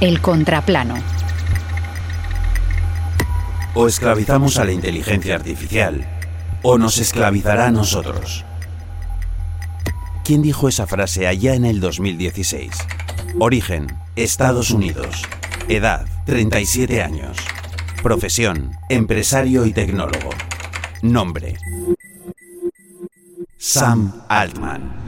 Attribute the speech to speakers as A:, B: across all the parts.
A: El contraplano.
B: O esclavizamos a la inteligencia artificial, o nos esclavizará a nosotros. ¿Quién dijo esa frase allá en el 2016? Origen, Estados Unidos. Edad, 37 años. Profesión, empresario y tecnólogo. Nombre, Sam Altman.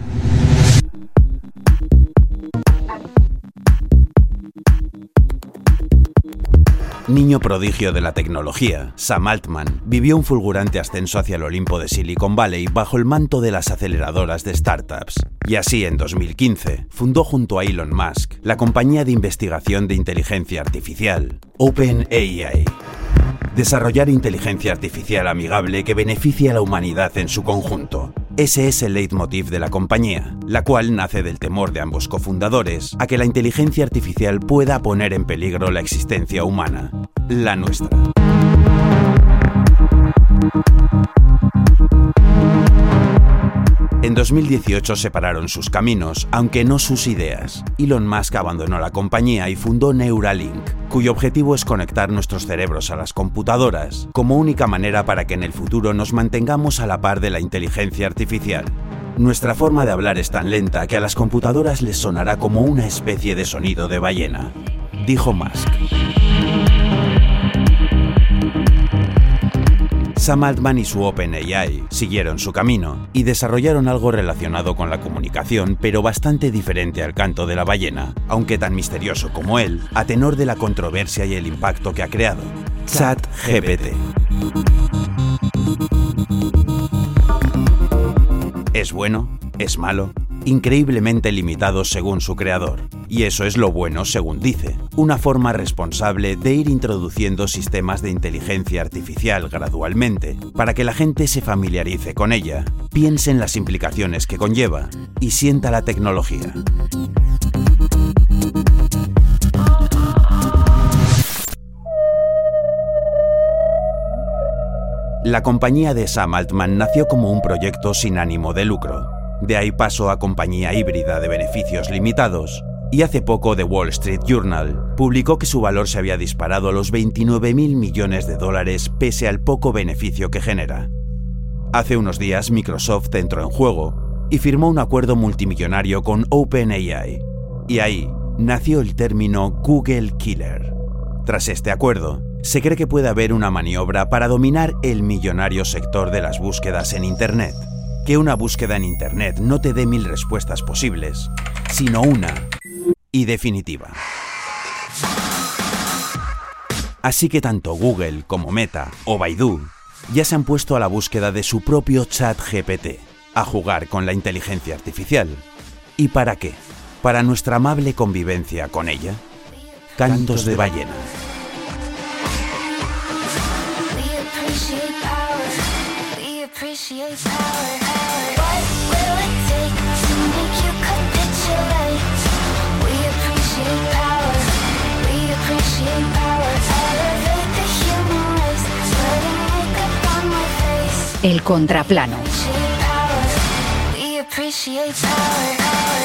B: Niño prodigio de la tecnología, Sam Altman vivió un fulgurante ascenso hacia el Olimpo de Silicon Valley bajo el manto de las aceleradoras de startups. Y así, en 2015, fundó junto a Elon Musk la compañía de investigación de inteligencia artificial, OpenAI. Desarrollar inteligencia artificial amigable que beneficie a la humanidad en su conjunto. Ese es el leitmotiv de la compañía, la cual nace del temor de ambos cofundadores a que la inteligencia artificial pueda poner en peligro la existencia humana, la nuestra. En 2018 separaron sus caminos, aunque no sus ideas. Elon Musk abandonó la compañía y fundó Neuralink, cuyo objetivo es conectar nuestros cerebros a las computadoras, como única manera para que en el futuro nos mantengamos a la par de la inteligencia artificial. Nuestra forma de hablar es tan lenta que a las computadoras les sonará como una especie de sonido de ballena, dijo Musk. Sam Altman y su OpenAI siguieron su camino y desarrollaron algo relacionado con la comunicación, pero bastante diferente al canto de la ballena, aunque tan misterioso como él, a tenor de la controversia y el impacto que ha creado. ChatGPT. ¿Es bueno? ¿Es malo? increíblemente limitado según su creador. Y eso es lo bueno según dice, una forma responsable de ir introduciendo sistemas de inteligencia artificial gradualmente, para que la gente se familiarice con ella, piense en las implicaciones que conlleva y sienta la tecnología. La compañía de Sam Altman nació como un proyecto sin ánimo de lucro de ahí paso a compañía híbrida de beneficios limitados. Y hace poco The Wall Street Journal publicó que su valor se había disparado a los 29 mil millones de dólares pese al poco beneficio que genera. Hace unos días Microsoft entró en juego y firmó un acuerdo multimillonario con OpenAI. Y ahí nació el término Google Killer. Tras este acuerdo, se cree que puede haber una maniobra para dominar el millonario sector de las búsquedas en Internet que una búsqueda en Internet no te dé mil respuestas posibles, sino una y definitiva. Así que tanto Google como Meta o Baidu ya se han puesto a la búsqueda de su propio chat GPT, a jugar con la inteligencia artificial. ¿Y para qué? ¿Para nuestra amable convivencia con ella? Cantos de ballena.
C: Power.